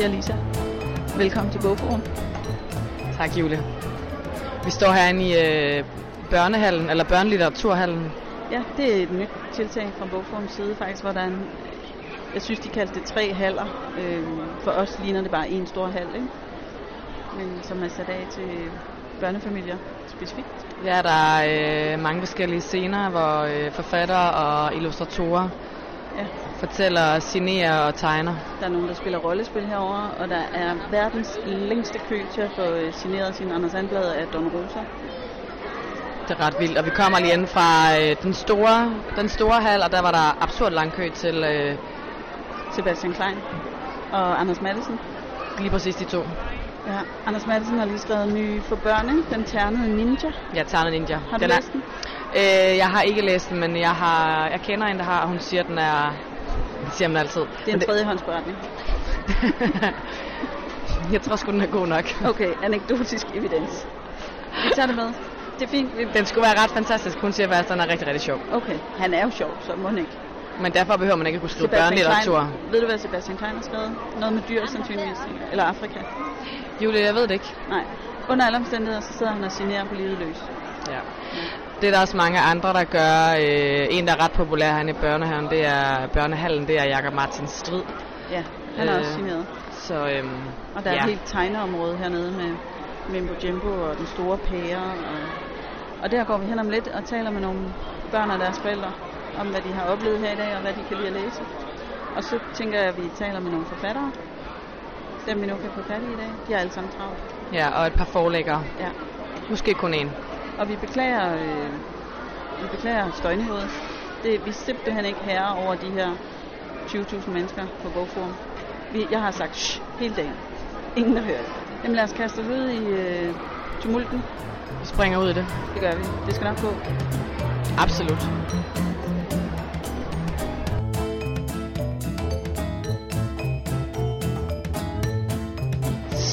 Per Lisa. Velkommen til Bogforum. Tak, Julie. Vi står herinde i øh, børnehallen, eller børnelitteraturhallen. Ja, det er et nyt tiltag fra Bogforums side faktisk, hvor der er en, jeg synes, de kaldte det tre haller. Øh, for os ligner det bare en stor hal, ikke? Men som er sat af til børnefamilier specifikt. Ja, der er øh, mange forskellige scener, hvor øh, forfattere og illustratorer Ja. Fortæller, signerer og tegner. Der er nogen, der spiller rollespil herover, og der er verdens længste kø til at få øh, signeret sin Anders Sandblad af Don Rosa. Det er ret vildt. Og vi kommer lige ind fra øh, den, store, den store hal, og der var der absurd lang kø til øh, Sebastian Klein og Anders Madsen. lige præcis de to. Ja, Anders Madsen har lige skrevet en ny for børn? Den ternede ninja. Ja, Ternet Ninja. Har du den er, læst den? Øh, jeg har ikke læst den, men jeg, har, jeg kender en, der har, og hun siger, at den er... Det siger man altid. Det er en tredjehåndsberetning. jeg tror sgu, den er god nok. Okay, anekdotisk evidens. Vi tager det med. Det er fint. Vi... Den skulle være ret fantastisk. Hun siger faktisk, at den er rigtig, rigtig sjov. Okay, han er jo sjov, så må han ikke. Men derfor behøver man ikke at kunne skrive børnelitteratur. Ved du, hvad Sebastian Klein har skrevet? Noget med dyr, sandsynligvis. Eller Afrika. Julie, jeg ved det ikke. Nej. Under alle omstændigheder, så sidder han og signerer på livet løs. Ja. Det er der også mange andre, der gør. Øh, en, der er ret populær herinde i børnehaven, det er børnehallen, det er Jakob Martin Strid. Ja, han har Øh, også signeret. Så øhm, Og der er ja. et helt tegneområde hernede med Mimbo Jimbo og den store pære. Og, og der går vi hen om lidt og taler med nogle børn og deres forældre om, hvad de har oplevet her i dag, og hvad de kan lide at læse. Og så tænker jeg, at vi taler med nogle forfattere. Dem vi nu kan få fat i i dag. De er alle sammen travlt. ja, og et par forlæggere. Ja. Måske kun en. Og vi beklager, øh, vi beklager støjniveauet. Det, vi er simpelthen ikke herre over de her 20.000 mennesker på Bogforum. Vi, jeg har sagt shh hele dagen. Ingen hører det. Jamen lad os kaste os ud i øh, tumulten. Vi springer ud i det. Det gør vi. Det skal nok gå. Absolut.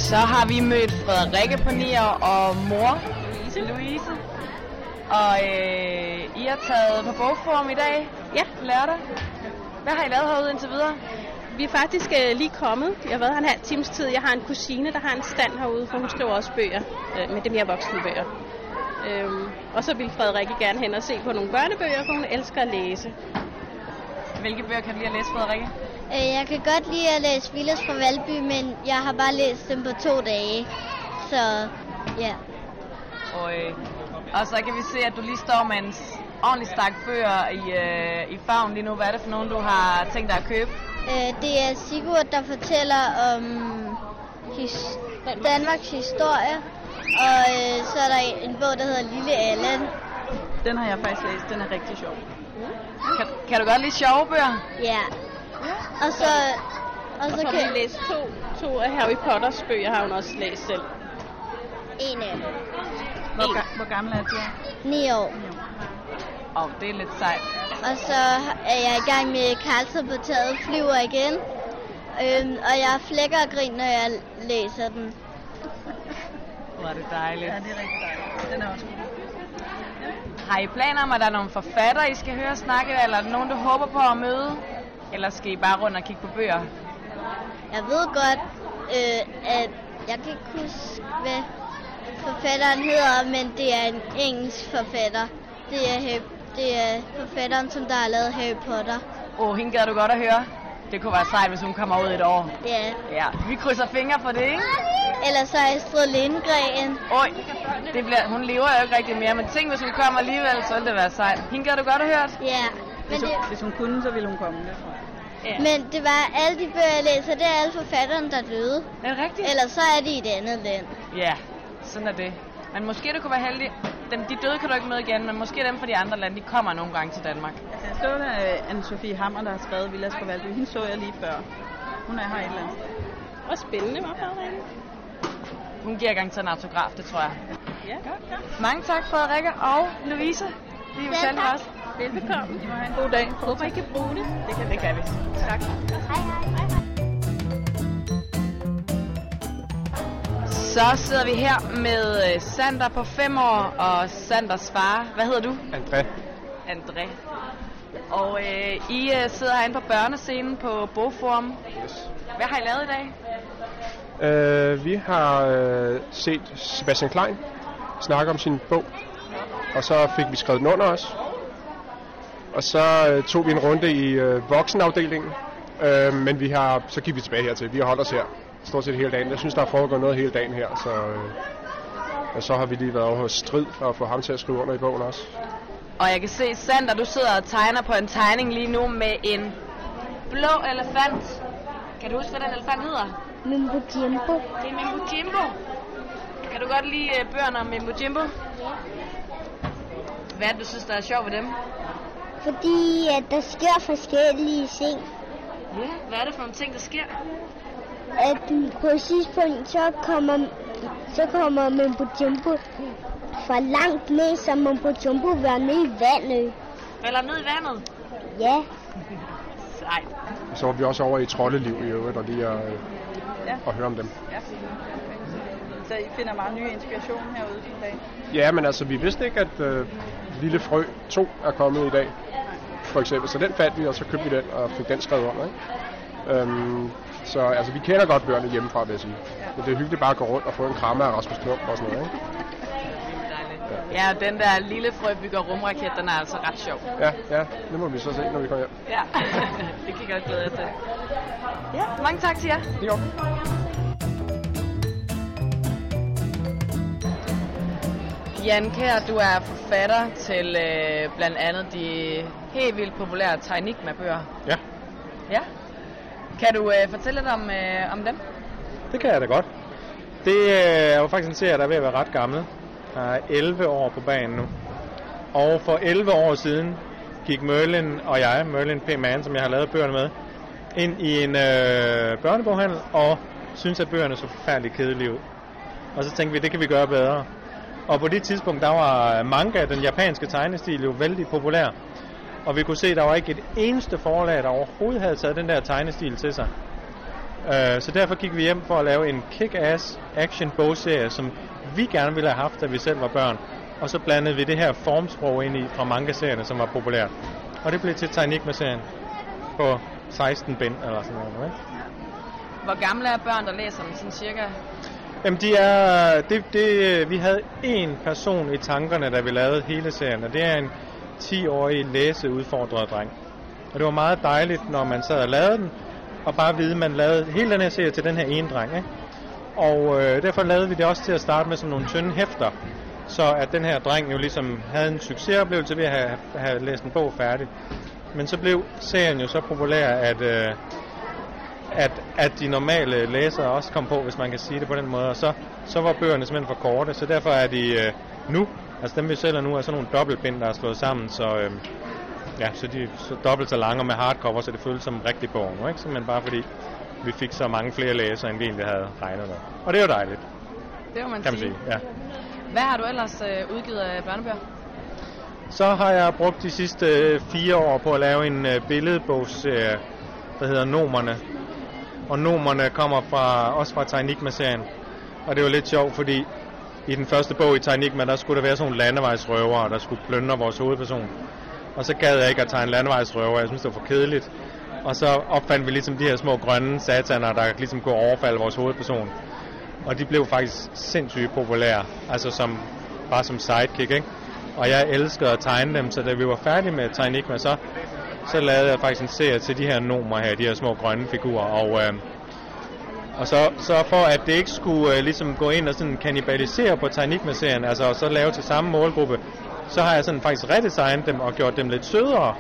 Så har vi mødt Frederikke på nier og mor Louise. Louise. Og øh, I har taget på bogform i dag. Ja. Lørdag. Hvad har I lavet herude indtil videre? Vi er faktisk øh, lige kommet. Jeg har været her en halv times tid. Jeg har en kusine, der har en stand herude, for hun skriver også bøger, øh, men det er mere voksne bøger. Øhm, og så vil Frederikke gerne hen og se på nogle børnebøger, for hun elsker at læse. Hvilke bøger kan du lide at læse, Frederikke? Øh, Jeg kan godt lide at læse Vildes fra Valby, men jeg har bare læst dem på to dage. Så ja. Og, øh, og så kan vi se, at du lige står med en ordentlig stak bøger i, øh, i farven lige nu. Hvad er det for nogen, du har tænkt dig at købe? Øh, Det er Sigurd, der fortæller om his- Danmarks historie. Og øh, så er der en bog, der hedder Lille Allan. Den har jeg faktisk læst. Den er rigtig sjov. Kan, kan du godt lide sjove bøger? Ja. Og så, og Og så så har kan vi læst to, to af Harry Potters bøger, har hun også læst selv. en af dem. Hvor, ga- hvor gammel er du? Ni år. Åh, oh, det er lidt sejt. Og så er jeg i gang med Karlsson på taget flyver igen. Øhm, og jeg flækker og grin, når jeg læser den. Hvor er det dejligt. Ja, det er rigtig dejligt. Den er også god. Har I planer om, at der er nogle forfattere, I skal høre snakke, eller er der nogen, du håber på at møde? Eller skal I bare rundt og kigge på bøger? Jeg ved godt, øh, at jeg kan ikke huske, hvad forfatteren hedder, men det er en engelsk forfatter. Det er, Harry, det er forfatteren, som der har lavet Harry Potter. Åh, oh, hende gad du godt at høre. Det kunne være sejt, hvis hun kommer ud et år. Ja. Ja, vi krydser fingre for det, ikke? Ellers så Astrid Lindgren. Oj, det bliver, hun lever jo ikke rigtig mere, men tænk, hvis hun kommer alligevel, så ville det være sejt. Hende gad du godt at høre. Ja. Men, Hvis hun, det, hvis hun kunne, så ville hun komme. Det tror jeg. Ja. men det var alle de bøger, jeg læser, det er alle forfatterne, der døde. Er det rigtigt? Ellers så er de i et andet land. Ja, sådan er det. Men måske du kunne være heldig. Dem, de døde kan du ikke møde igen, men måske dem fra de andre lande, de kommer nogle gange til Danmark. Altså, jeg så der Anne-Sophie Hammer, der har skrevet Villas på Valby. Hende så jeg lige før. Hun er her et eller andet sted. Og spændende, var Frederikke? Hun giver gang til en autograf, det tror jeg. Ja, godt, godt. Mange tak, Frederikke og Louise. Vi vil Selv også. Velbekomme. I må have en god dag. Håber, I kan bruge det. Det kan, det kan vi. Tak. Hej hej. Så sidder vi her med øh, Sander på 5 år og Sanders far. Hvad hedder du? André. André. Og øh, I øh, sidder herinde på børnescenen på Bogforum. Yes. Hvad har I lavet i dag? Øh, vi har øh, set Sebastian Klein snakke om sin bog, og så fik vi skrevet den under os. Og så øh, tog vi en runde i øh, voksenafdelingen, øh, men vi har, så gik vi tilbage hertil. Vi har holdt os her stort set hele dagen. Jeg synes, der er foregået noget hele dagen her, så, øh, og så har vi lige været over hos Strid for at få ham til at skrive under i bogen også. Og jeg kan se, Sander, du sidder og tegner på en tegning lige nu med en blå elefant. Kan du huske, hvad den elefant hedder? Mimbo Jimbo. Det er Mimbo Jimbo. Kan du godt lide uh, bøgerne om Mimbo Jimbo? Ja. Hvad er det, du synes, der er sjovt ved dem? Fordi at der sker forskellige ting. Ja. Hvad er det for nogle ting, der sker? At på et tidspunkt, så kommer, så kommer Mimbo Jimbo for langt ned, så Mimbo Jimbo være nede i vandet. Falder ned i vandet? Ja. Sejt. Så var vi også over i Troldeliv i øvrigt, og lige at, øh, Ja. at høre om dem. Ja. Så I finder meget ny inspiration herude i dag. Ja, men altså, vi vidste ikke, at øh, Lille Frø 2 er kommet i dag, for eksempel. Så den fandt vi, og så købte vi den og fik den skrevet under. Ikke? Øhm, så altså, vi kender godt bøgerne hjemmefra, vil jeg sige. Men det er hyggeligt bare at gå rundt og få en krammer af Rasmus Klump og sådan noget. Ikke? Ja, og den der lille frø bygger rumraket, den er altså ret sjov. Ja, ja, det må vi så se, når vi kommer hjem. Ja, det kan jeg godt glæde jer til. Ja, mange tak til jer. Jo. Jan Kær, du er forfatter til øh, blandt andet de helt vildt populære Tainikma-bøger. Ja, Ja. Kan du øh, fortælle lidt om, øh, om dem? det kan jeg da godt. Det øh, er jo faktisk en serie, der er ved at være ret gammel. Der er 11 år på banen nu. Og for 11 år siden gik Merlin og jeg, Merlin P. Mann, som jeg har lavet bøgerne med, ind i en øh, børneboghandel og synes at bøgerne så forfærdeligt kedelige ud. Og så tænkte vi, det kan vi gøre bedre. Og på det tidspunkt, der var manga, den japanske tegnestil, jo vældig populær. Og vi kunne se, at der var ikke et eneste forlag, der overhovedet havde taget den der tegnestil til sig. Øh, så derfor gik vi hjem for at lave en kick-ass action bogserie, som vi gerne ville have haft, da vi selv var børn. Og så blandede vi det her formsprog ind i fra manga-serierne, som var populært. Og det blev til Tainikma-serien på 16 bind eller sådan noget. Ikke? Hvor gamle er børn, der læser dem sådan cirka? Jamen, de er, det, det, vi havde én person i tankerne, da vi lavede hele serien, og det er en 10-årig læseudfordret dreng. Og det var meget dejligt, når man sad og lavede den, og bare vide, at man lavede hele den her serie til den her ene dreng. Ikke? Og øh, derfor lavede vi det også til at starte med som nogle tynde hæfter, så at den her dreng jo ligesom havde en succesoplevelse ved at have, have læst en bog færdig. Men så blev serien jo så populær, at, øh, at, at de normale læsere også kom på, hvis man kan sige det på den måde. Og så, så var bøgerne simpelthen for korte, så derfor er de øh, nu, altså dem vi sælger nu, er sådan nogle dobbeltbind, der er slået sammen, så, øh, ja, så de er så dobbelt så lange med hardcover, så det føles som en rigtig bog nu, ikke? Simpelthen bare fordi vi fik så mange flere læsere, end vi egentlig havde regnet med. Og det er jo dejligt, Det må man, kan man sige. Ja. Hvad har du ellers øh, udgivet af børnebøger? Så har jeg brugt de sidste øh, fire år på at lave en øh, billedbogsserie, der hedder Nomerne. Og Nomerne kommer fra, også fra Tainikma-serien. Og det var lidt sjovt, fordi i den første bog i Tainikma, der skulle der være sådan nogle landevejsrøvere, der skulle plyndre vores hovedperson. Og så gad jeg ikke at tegne landevejsrøver, jeg synes det var for kedeligt. Og så opfandt vi ligesom de her små grønne sataner, der ligesom kunne overfalde vores hovedperson. Og de blev faktisk sindssygt populære, altså som, bare som sidekick, ikke? Og jeg elskede at tegne dem, så da vi var færdige med Tainikma, så, så lavede jeg faktisk en serie til de her nomer her, de her små grønne figurer. Og, øh, og så, så for at det ikke skulle øh, ligesom gå ind og sådan kanibalisere på Tainikma-serien, altså så lave til samme målgruppe, så har jeg sådan faktisk redesignet dem og gjort dem lidt sødere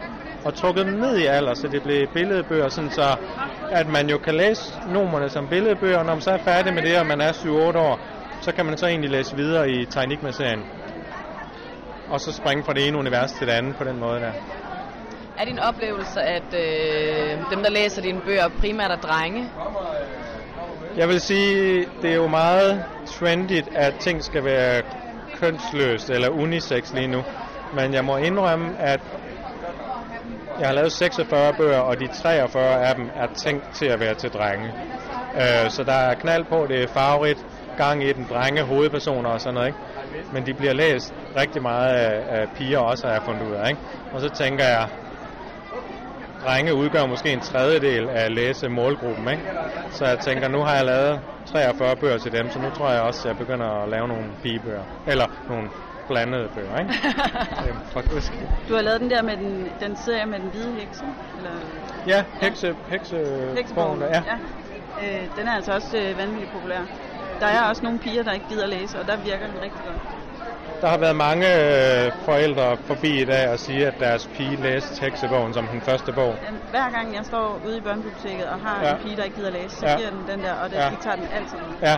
og trukket dem ned i alder, så det blev billedbøger, sådan så at man jo kan læse numerne som billedbøger, og når man så er færdig med det, og man er 7-8 år, så kan man så egentlig læse videre i Tainikma-serien. Og så springe fra det ene univers til det andet på den måde der. Er din oplevelse, at øh, dem, der læser dine bøger, primært er drenge? Jeg vil sige, det er jo meget trendigt, at ting skal være kønsløst eller unisex lige nu. Men jeg må indrømme, at jeg har lavet 46 bøger, og de 43 af dem er tænkt til at være til drenge. Øh, så der er knald på, det er farverigt, gang i den drenge, hovedpersoner og sådan noget. Ikke? Men de bliver læst rigtig meget af, af piger også, har jeg fundet ud af. Ikke? Og så tænker jeg, drenge udgør måske en tredjedel af læsemålgruppen, ikke? Så jeg tænker, nu har jeg lavet 43 bøger til dem, så nu tror jeg også, at jeg begynder at lave nogle pigebøger. Eller nogle blandede bøger, ikke? Øhm, for skyld. Du har lavet den der med den, den serie med den hvide hekse, eller Ja, hekse, hekse, heksebogen. der, ja. ja. Øh, den er altså også øh, vanvittigt populær. Der er også nogle piger, der ikke gider læse, og der virker den rigtig godt. Der har været mange øh, forældre forbi i dag og sige, at deres pige læste heksebogen som den første bog. Hver gang jeg står ude i børnebiblioteket og har Ja. en pige, der ikke gider læse, så Ja. giver den den der, og det, Ja. vi tager den altid. Ja,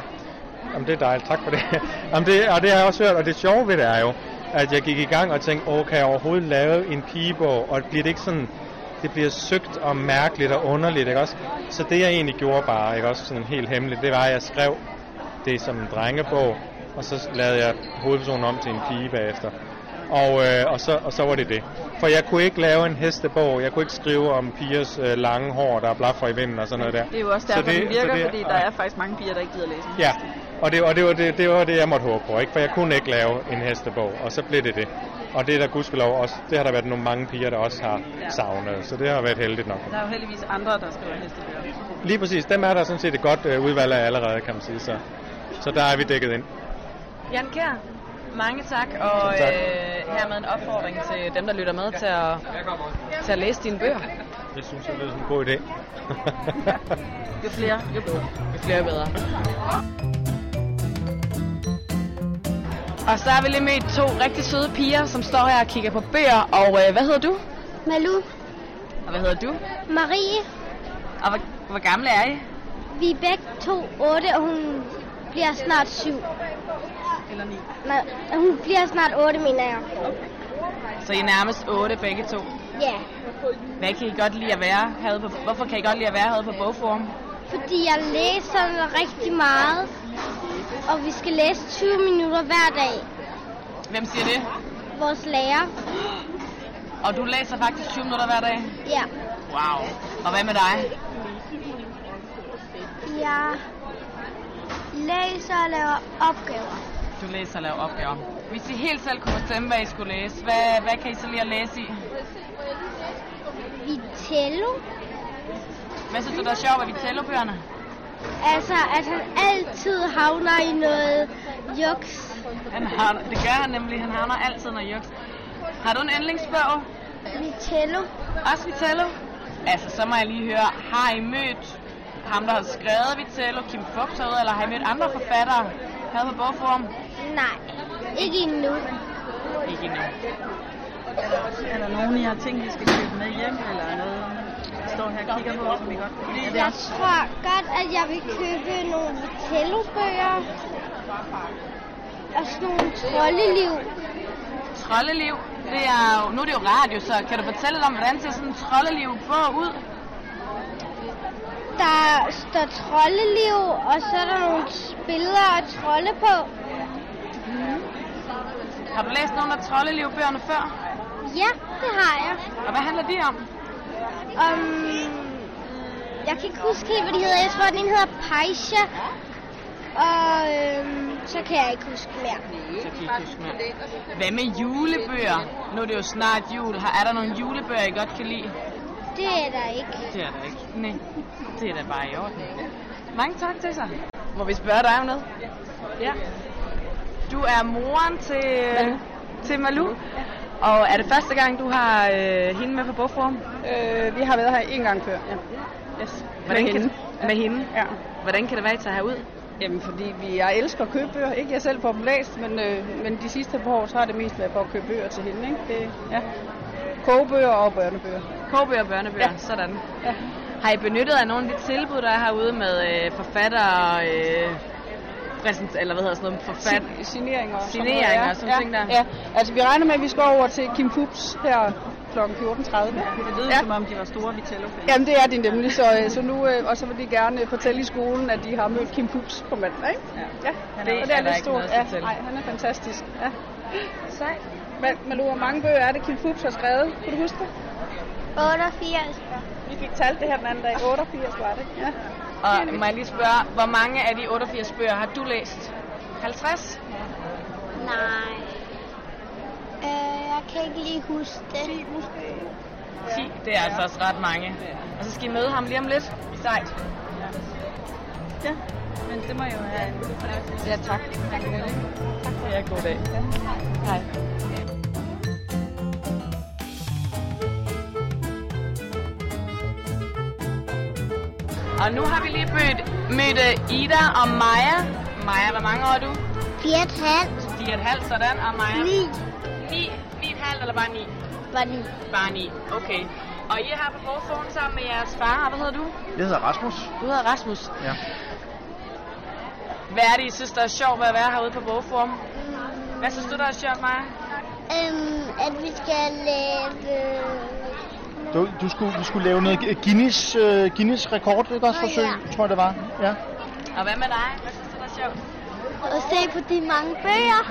Jamen, det er dejligt. Tak for det. Jamen, det. Og det har jeg også hørt, og det sjove ved det er jo, at jeg gik i gang og tænkte, åh, kan jeg overhovedet lave en pigebog? Og bliver det ikke sådan, det bliver søgt og mærkeligt og underligt, ikke også? Så det jeg egentlig gjorde bare, ikke også sådan helt hemmeligt, det var, at jeg skrev det som en drengebog, og så lavede jeg hovedpersonen om til en pige bagefter. Og, øh, og, så, og så var det det. For jeg kunne ikke lave en hestebog, jeg kunne ikke skrive om pigers øh, lange hår, der blaffer i vinden og sådan noget der. Det er jo også Så derfor, det, den virker, så fordi der er faktisk mange piger, der ikke gider læse. Ja, og det, og det, var det, det var det, jeg måtte håbe på, ikke? for jeg kunne ikke lave en hestebog, og så blev det det. Og det er der gudskelov også, det har der været nogle mange piger, der også har Ja. savnet, så det har været heldigt nok. Der er jo heldigvis andre, der skriver hestebøger. Lige præcis, dem er der sådan set et godt øh, udvalg af allerede, kan man sige, så, så der er vi dækket ind. Jan Kjær, mange tak, og Tak. øh, hermed en opfordring til dem, der lytter med til at, til at læse dine bøger. Det synes jeg lyder som en god idé. Jo flere, jo bedre. Jo flere jo bedre. Og så har vi lige mødt to rigtig søde piger, som står her og kigger på bøger. Og øh, hvad hedder du? Malu, Og hvad hedder du? Marie, Og hvor, hvor gamle er I? vi er begge to 8, og hun bliver snart 7. Eller ni. Nej, hun bliver snart 8, mener jeg. Så I er nærmest otte begge to. Ja, Hvad kan I godt lide at være herude på, hvorfor kan I godt lide at være herude på Bogforum? fordi jeg læser rigtig meget, og vi skal læse 20 minutter hver dag. Hvem siger det? Vores lærer, Og du læser faktisk 20 minutter hver dag? ja. Wow. Og hvad med dig? Jeg læser og laver opgaver. Du læser og laver opgaver. Hvis I helt selv kunne bestemme, hvad I skulle læse, hvad, hvad kan I så lige at læse i? Vitello, Hvad synes du, der er sjovt ved Vitello-bøgerne? altså at han altid havner i noget juks. Han har, det gør han nemlig. Han havner altid noget juks. Har du en yndlingsbog? Vitello, Også Vitello? Altså, så må jeg lige høre, har I mødt ham, der har skrevet Vitello, Kim Fuchs herude, eller har I mødt andre forfattere her på Bogforum? Nej, ikke endnu. Ikke endnu. Er der nogen, I har tænkt, I skal købe med hjem, eller er noget, står her og kigger på, som I godt kan lide? Er det Jeg tror godt, at jeg vil købe nogle Vitello-bøger. Og sådan nogle troldeliv. Troldeliv, det er jo, nu er det jo radio, så kan du fortælle lidt om, hvordan ser sådan en troldeliv bog ud? Der står troldeliv, og så er der nogle billeder af trolde på. Har du læst nogle af troldeliv-bøgerne før? Ja, det har jeg. Og hvad handler de om? Um, jeg kan ikke huske helt, hvad de hedder. Jeg tror, den ene hedder Paisha. Og øhm, så kan jeg ikke huske mere. Så kan ikke huske mere. Hvad med julebøger? Nu er det jo snart jul. Har- Er der nogle julebøger, I godt kan lide? Det er der ikke. Det er der ikke. Nej, det er da bare i orden. Mange tak til sig. Må vi spørge dig om noget? Ja. Du er moren til, til Malu. Og er det første gang, du har øh, hende med på bogforum? Øh, vi har været her en gang før, ja. Yes. Hvordan med kan, hende. Med hende? Ja. Hvordan kan det være, at I tager herud? Jamen, fordi vi, jeg elsker at købe bøger. Ikke jeg selv får dem læst, men, øh, men de sidste par år, så har det mest været for at købe bøger til hende. Ikke? Det, ja. Kogebøger og børnebøger. Kogebøger og børnebøger, ja. sådan. Ja. Har I benyttet af nogle af de tilbud, der er herude med øh, forfattere, øh, præsent, eller hvad hedder sådan noget, forfat... Signeringer og sådan Signeringer noget, og sådan ting der. Ja, altså vi regner med, at vi skal over til Kim Pups her kl. 14.30. Det lyder Ja. som om, de var store Vitello-fans. Jamen det er de nemlig, så, øh, så nu, øh, og så vil de gerne fortælle i skolen, at de har mødt Kim Pups på mandag, ikke? Ja. Ja, Det og det er, er der lidt stort. Ja, nej, han er fantastisk. Ja. Sej. Men, men hvor mange bøger er det, Kim Pups har skrevet? Kunne du huske det? 88. Vi fik talt det her den anden dag. 88 var det. Ja. Og må jeg lige spørge, hvor mange af de 88 bøger har du læst? 50? Nej. Øh, jeg kan ikke lige huske det. 10 måske. 10, det er altså også ret mange. Og så skal I møde ham lige om lidt. Sejt. Ja, men det må jo have en fornøjelse. Ja, tak. Tak for det. Tak for. God dag. Hej. Og nu har vi lige mødt, mødt øh, Ida og Maja. Maja, hvor mange år er du? Fire et halvt. 4,5, sådan. Og Maja? Ni. 9, 9,5 eller bare 9? Var ni. Bare 9, okay. Og I er her på Borgforum sammen med jeres far. Hvad hedder du? Jeg hedder Rasmus. Du hedder Rasmus. Ja. Hvad er det, I synes, der er sjovt ved at være herude på Bogforum? Hvad synes du, der er sjovt, Maja? Øhm, at vi skal lave... Du, du skulle, vi skulle lave noget Guinness, uh, Guinness rekord, ikke også forsøg, ja. tror jeg det var. Ja. Og hvad med dig? Hvad synes du, der er sjovt? Og se på de mange bøger.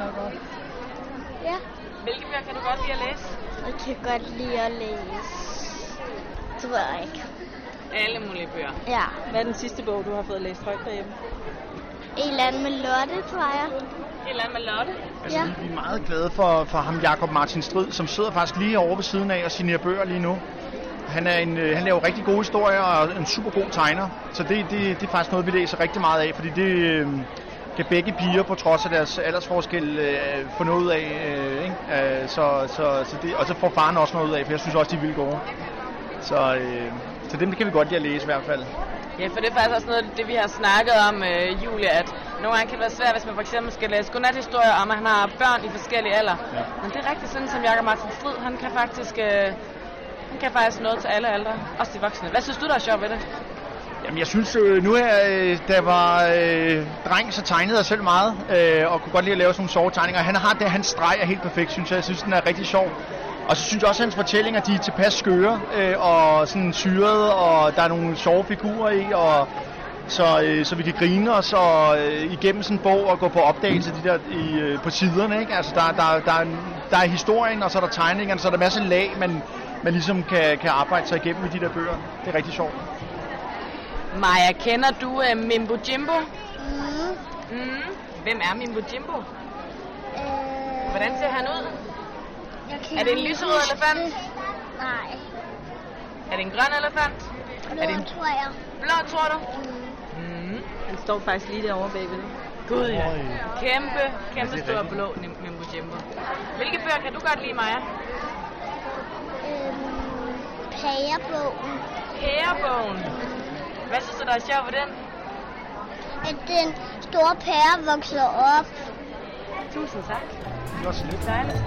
Ja. Hvilke bøger kan du godt lide at læse? Jeg kan godt lide at læse. Tror jeg ikke. Alle mulige bøger. Ja. Hvad er den sidste bog, du har fået læst højt derhjemme? En eller anden med Lotte, tror jeg. Et eller andet med Lotte. Altså, Ja. vi vi er meget glade for, for ham, Jakob Martin Strid, som sidder faktisk lige over ved siden af og signerer bøger lige nu. Han, er en, øh, han laver rigtig gode historier og en super god tegner. Så det, det, det er faktisk noget, vi læser rigtig meget af, fordi det øh, kan begge piger på trods af deres aldersforskel øh, få noget ud af. Øh, ikke? Øh, så, så, så det, og så får faren også noget ud af, for jeg synes også, de er vildt gode. Så, øh, så dem kan vi godt lide at læse i hvert fald. Ja, for det er faktisk også noget af det, vi har snakket om, øh, Julia, at nogle gange kan det være svært, hvis man for eksempel skal læse godnathistorier om, at han har børn i forskellige alder. Ja. Men det er rigtigt sådan, som Jakob Martin Strid, han kan faktisk... Øh, den kan faktisk noget til alle aldre, også de voksne. Hvad synes du, der er sjovt ved det? Jamen jeg synes øh, nu her, øh, da jeg var øh, dreng, så tegnede jeg selv meget, øh, og kunne godt lide at lave sådan nogle sjove tegninger. Han har det, hans streg er helt perfekt, synes jeg. Jeg synes, den er rigtig sjov. Og så synes jeg også, at hans fortællinger, de er tilpas skøre, øh, og sådan syrede, og der er nogle sjove figurer i, og så, øh, så vi kan grine os og, øh, igennem sådan en bog og gå på opdagelse de der, i, øh, på siderne. Ikke? Altså, der, der, der, er, der er historien, og så er der tegningerne, så er der masser af lag, man, man ligesom kan, kan arbejde sig igennem i de der bøger. Det er rigtig sjovt. Maja, kender du øh, Mimbo Jimbo? Mm. Mm. Hvem er Mimbo Jimbo? Øh, Hvordan ser han ud? Er det en lyserød huske elefant? Nej. Er det en grøn elefant? Blå, Er det en tror jeg. blå, tror du? Mm. Mm. Han står faktisk lige derovre bagved. Gud ja. Kæmpe, kæmpe stor blå Mimbo Jimbo. Hvilke bøger kan du godt lide, Maja? Pærebogen. Pærebogen. Hvad synes du, der er sjovt ved den? At den store pære vokser op. Tusind tak. Lidt. Dejligt.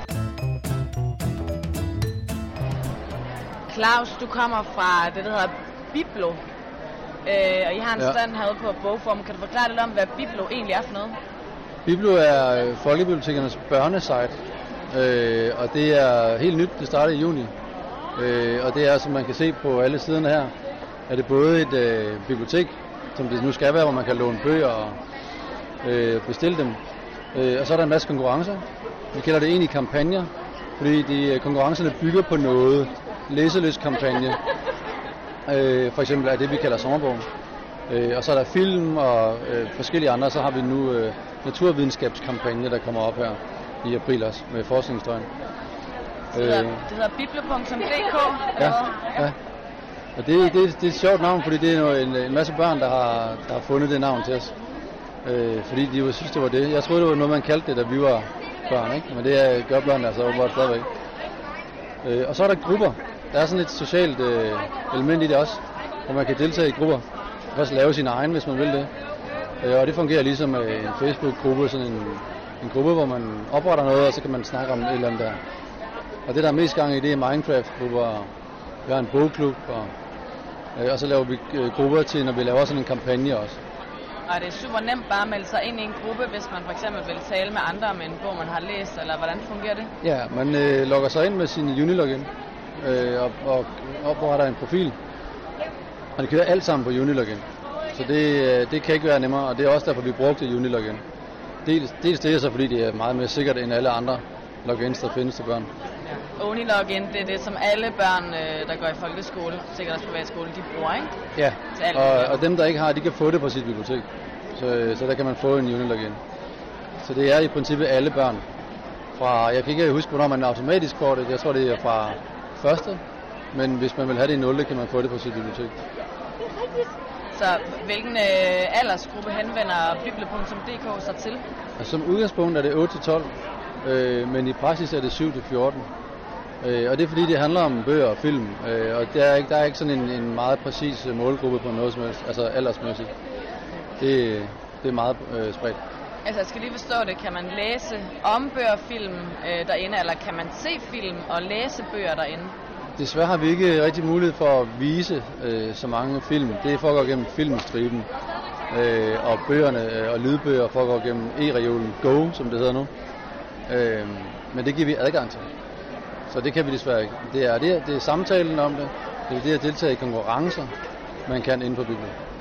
Claus, du kommer fra det, der hedder Biblo. Øh, og I har en Ja. stand herude på bogform. Kan du forklare lidt om, hvad Biblo egentlig er for noget? Biblo er øh, Folkebibliotekernes børnesite, øh, og det er helt nyt, det startede i juni. Øh, og det er, som man kan se på alle siderne her, er det både et øh, bibliotek, som det nu skal være, hvor man kan låne bøger og øh, bestille dem. Øh, og så er der en masse konkurrencer. Vi kalder det egentlig kampagner, fordi de, øh, konkurrencerne bygger på noget. Læseløskampagne, øh, for eksempel er det, vi kalder sommerbogen. Øh, og så er der film og øh, forskellige andre. Så har vi nu øh, naturvidenskabskampagne, der kommer op her i april også med forskningsdøgn. Det hedder, det hedder biblo.dk. eller ja, ja. Og det, det, det er et sjovt navn, fordi det er jo en, en masse børn, der har, der har fundet det navn til os. Øh, fordi de jo synes, det var det. Jeg troede, det var noget, man kaldte det, da vi var børn, ikke? Men det er, gør børn altså åbenbart stadigvæk. Øh, og så er der grupper. Der er sådan et socialt øh, element i det også, hvor man kan deltage i grupper. Og også lave sin egen, hvis man vil det. Øh, og det fungerer ligesom øh, en Facebook-gruppe, sådan en, en gruppe, hvor man opretter noget, og så kan man snakke om et eller andet der. Og det, der er mest gang i, det er Minecraft-grupper. Vi har en bogklub, og, øh, og så laver vi øh, grupper til, når vi laver sådan en kampagne også. Og det er super nemt bare at melde sig ind i en gruppe, hvis man for eksempel vil tale med andre om en bog, man har læst, eller hvordan fungerer det? Ja, man øh, logger sig ind med sin Unilogin øh, og, og opretter en profil. Og det kører alt sammen på Unilogin. Så det, øh, det kan ikke være nemmere, og det er også derfor, vi brugte Unilogin. Dels, dels det er så, fordi det er meget mere sikkert end alle andre logins, der findes til børn. Unilogin, det er det, som alle børn, øh, der går i folkeskole, sikkert også privatskole, de bruger, ikke? Ja, og, og dem, der ikke har, de kan få det på sit bibliotek. Så, så der kan man få en Unilogin. Så det er i princippet alle børn. Fra, jeg kan ikke huske, hvornår man automatisk får det. Jeg tror, det er fra første Men hvis man vil have det i 0, kan man få det på sit bibliotek. Så hvilken øh, aldersgruppe henvender bibel.dk sig til? Altså, som udgangspunkt er det 8-12, øh, men i praksis er det 7-14. Øh, og det er fordi, det handler om bøger og film, øh, og der er, ikke, der er ikke sådan en, en meget præcis øh, målgruppe på noget som helst, altså aldersmæssigt. Det, det er meget øh, spredt. Altså, jeg skal lige forstå det. Kan man læse om bøger og film øh, derinde, eller kan man se film og læse bøger derinde? Desværre har vi ikke rigtig mulighed for at vise øh, så mange film. Det foregår gennem filmstriben. Øh, og bøgerne øh, og lydbøger foregår gennem e-reolen Go, som det hedder nu. Øh, men det giver vi adgang til. Så det kan vi desværre ikke. Det er, det er, det er samtalen om det. Det er det at deltage i konkurrencer, man kan inden for biblioteket.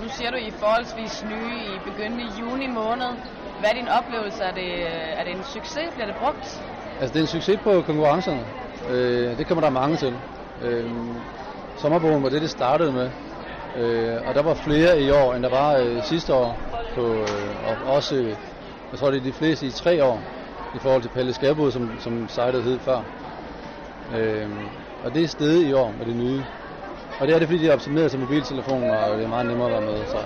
Nu siger du, I er forholdsvis nye i begyndende juni måned. Hvad er din oplevelse? Er det, er det en succes? Bliver det brugt? Altså, det er en succes på konkurrencerne. Øh, det kommer der mange til. Øh, sommerbogen var det, det startede med. Øh, og der var flere i år, end der var øh, sidste år. På, øh, og også, jeg tror, det er de fleste i tre år, i forhold til Pelle Skærbud, som, som sitet hed før. Øh, og det er stedet i år med det nye. Og det er det, fordi de er optimeret til mobiltelefoner, og det er meget nemmere at være med. Så,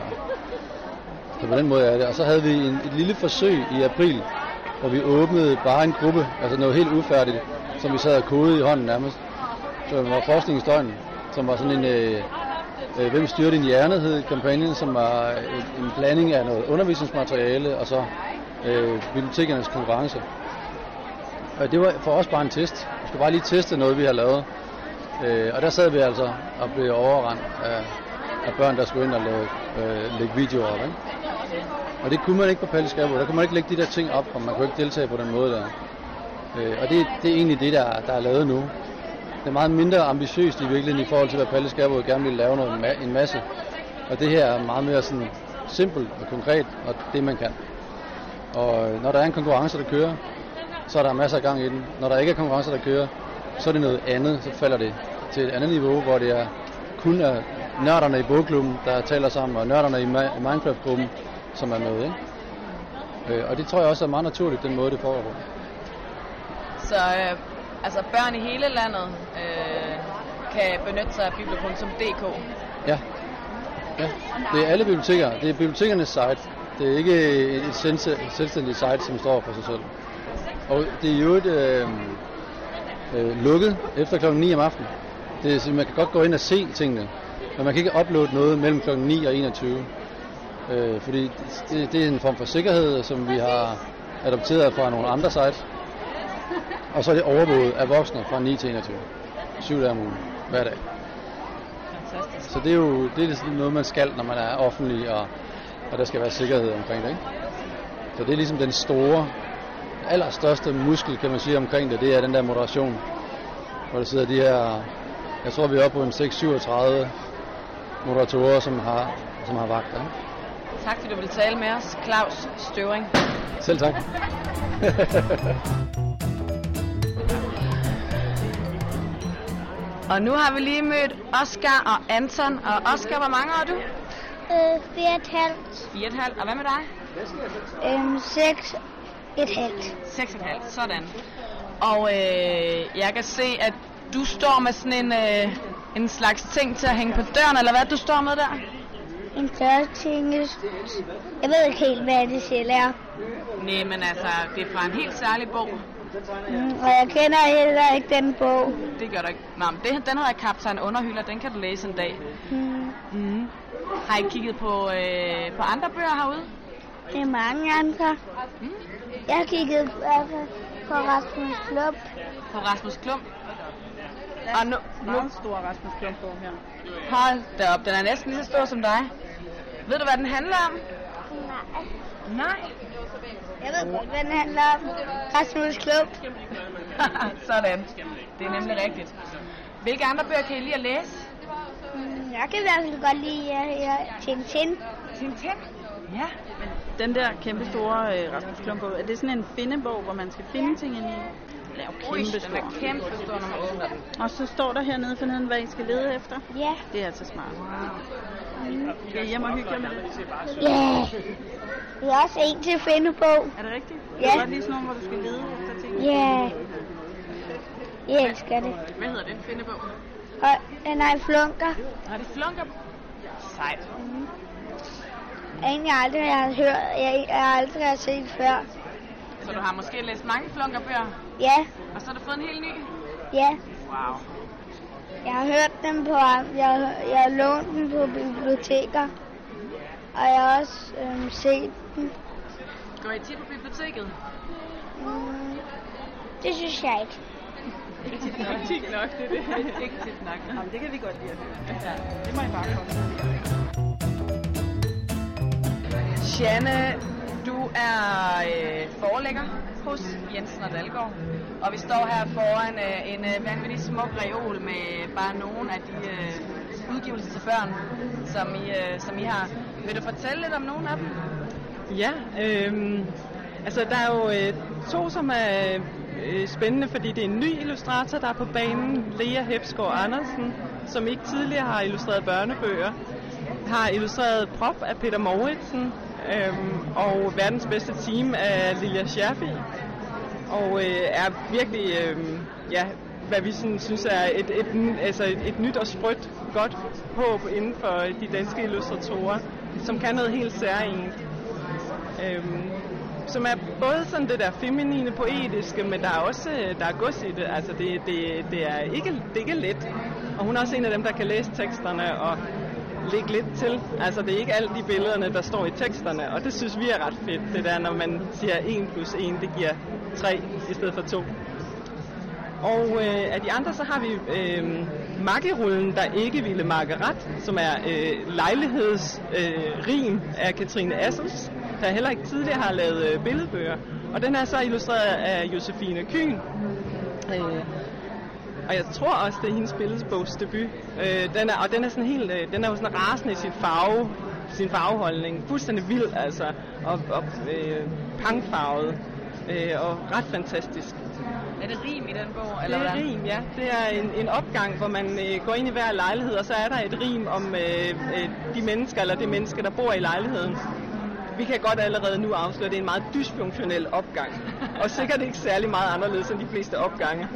så på den måde er det. Og så havde vi en, et lille forsøg i april, hvor vi åbnede bare en gruppe, altså noget helt ufærdigt, som vi sad og kodede i hånden nærmest. Så det var forskningsdøgn, som var sådan en, øh, øh, hvem styrer din hjerne, hed kampagnen, som var en, en blanding af noget undervisningsmateriale, og så øh, bibliotekernes konkurrence. Og det var for os bare en test. Vi skulle bare lige teste noget, vi har lavet. Øh, og der sad vi altså og blev overrendt af, af børn, der skulle ind og lave, øh, lægge videoer op. Ikke? Og det kunne man ikke på Palle Skabel. Der kunne man ikke lægge de der ting op, og man kunne ikke deltage på den måde der. Øh, og det, det er egentlig det, der, der er lavet nu. Det er meget mindre ambitiøst i virkeligheden i forhold til, hvad Palle Skabel gerne ville lave noget, en masse. Og det her er meget mere sådan simpelt og konkret, og det man kan. Og når der er en konkurrence, der kører, så er der masser af gang i den. Når der ikke er konkurrence, der kører, så er det noget andet, så falder det til et andet niveau, hvor det er kun er nørderne i bogklubben, der taler sammen, og nørderne i Minecraft-gruppen, som er med. Ikke? Øh, og det tror jeg også er meget naturligt, den måde, det foregår på. Så øh, altså børn i hele landet øh, kan benytte sig af bibelpunkt.dk. Ja. ja. Det er alle biblioteker. Det er bibliotekernes site. Det er ikke et selvstændigt site, som står for sig selv. Og det er jo et øh, øh, lukket efter klokken 9 om aftenen. Det er, man kan godt gå ind og se tingene, men man kan ikke uploade noget mellem klokken 9 og 21. Øh, fordi det, det er en form for sikkerhed, som vi har adopteret fra nogle andre sites. Og så er det overvåget af voksne fra 9 til 21. Syv dage om ugen, hver dag. Så det er jo det er noget, man skal, når man er offentlig, og, og der skal være sikkerhed omkring det. Ikke? Så det er ligesom den store, allerstørste muskel, kan man sige, omkring det, det er den der moderation. Hvor der sidder de her, jeg tror vi er oppe på en 6-37 moderatorer, som har, som har vagt. Ikke? Tak fordi du vil tale med os, Claus Støvring. Selv tak. Og nu har vi lige mødt Oscar og Anton. Og Oscar, hvor mange er du? Øh, fire et halvt. Fire og et halvt. Og hvad med dig? Øhm, seks et halvt. Seks et halvt. Sådan. Og øh, jeg kan se, at du står med sådan en, øh, en slags ting til at hænge på døren, eller hvad du står med der? En dørting. Jeg ved ikke helt, hvad det selv er. Nej, men altså, det er fra en helt særlig bog. Mm, og jeg kender heller ikke den bog. Det gør du ikke. Nå, men det, den hedder Kaptajn Underhylder, den kan du læse en dag. Mm. Mm. Har I kigget på, øh, på andre bøger herude? Det er mange andre. Mm. Jeg har kigget på, på Rasmus Klump. På Rasmus Klump? Og nu, meget stor Rasmus Klump bog her. Hold da op, den er næsten lige så stor som dig. Ved du, hvad den handler om? Nej. Nej. Jeg ved godt, hvad den handler om. Rasmus Klump. Sådan. Det er nemlig rigtigt. Hvilke andre bøger kan I lide at læse? Mm, Jeg kan i hvert fald godt lide uh, ja, Tintin. Tintin? Ja. Den der kæmpe store øh, Rasmus Klump er det sådan en findebog, hvor man skal finde ting ind i? Den er jo Ui, kæmpe den er stor. kæmpe stor, når man åbner den. Og så står der hernede for neden, hvad I skal lede efter. Ja. Det er altså smart. Skal I hjem og hygge jer med det? Ja. Vi har også en til findebog. Er det rigtigt? Ja. Det er godt lige sådan nogle, hvor du skal lede efter ting. Ja. Jeg elsker det. Hvad hedder den findebog? Og er i flunker. Har det flunker? Sejt. Egentlig aldrig, jeg har hørt, jeg, jeg aldrig har set før. Så du har måske læst mange flunkerbøger, Ja, og så har du fået en helt ny? ja. Wow. Jeg har hørt dem på, jeg, jeg har lånt dem på biblioteker. Og jeg har også øhm, set dem. Går I tit på biblioteket? Mm, det synes jeg ikke. Ikke tit nok. Ikke nok, det er det. Ikke tit nok. Jamen, det kan vi godt lide at høre. Ja, det må I bare komme. Janne, du er øh, forlægger hos Jensen og Dalgaard, og vi står her foran øh, en øh, vanvittig smuk reol med bare nogle af de øh, udgivelser til børn, som I, øh, som I har. Vil du fortælle lidt om nogle af dem? Ja, øhm, altså der er jo øh, to, som er øh, spændende, fordi det er en ny illustrator, der er på banen. Lea Hepsgaard Andersen, som ikke tidligere har illustreret børnebøger, har illustreret Prop af Peter Mauritsen, øhm, og verdens bedste team af Lilja Scherfi, og øh, er virkelig, øh, ja, hvad vi sådan, synes er et, et, altså et, et nyt og sprødt godt håb inden for de danske illustratorer, som kan noget helt særligt. Øhm, som er både sådan det der feminine, poetiske, men der er også øh, der er gods i det. Altså det, det, det, er ikke, det er ikke let. Og hun er også en af dem, der kan læse teksterne og lægge lidt til. Altså det er ikke alle de billederne, der står i teksterne, og det synes vi er ret fedt. Det der, når man siger 1 plus 1, det giver 3 i stedet for 2. Og øh, af de andre, så har vi øh, Makkerullen, der ikke ville makke ret, som er øh, lejlighedsrim øh, rim af Katrine Assels, der heller ikke tidligere har lavet øh, billedbøger. Og den er så illustreret af Josefine Kyn. Øh, og jeg tror også, det er hendes billedbogsdebut. Øh, den er, og den er sådan helt, øh, den er jo sådan rasende i sin farve, sin farveholdning. Fuldstændig vild, altså. Og, og øh, pangfarvet. Øh, og ret fantastisk. Er det rim i den bog? Eller det er hvad? rim, ja. Det er en, en opgang, hvor man øh, går ind i hver lejlighed, og så er der et rim om øh, øh, de mennesker, eller det menneske, der bor i lejligheden. Vi kan godt allerede nu afsløre, at det er en meget dysfunktionel opgang. og sikkert ikke særlig meget anderledes end de fleste opgange.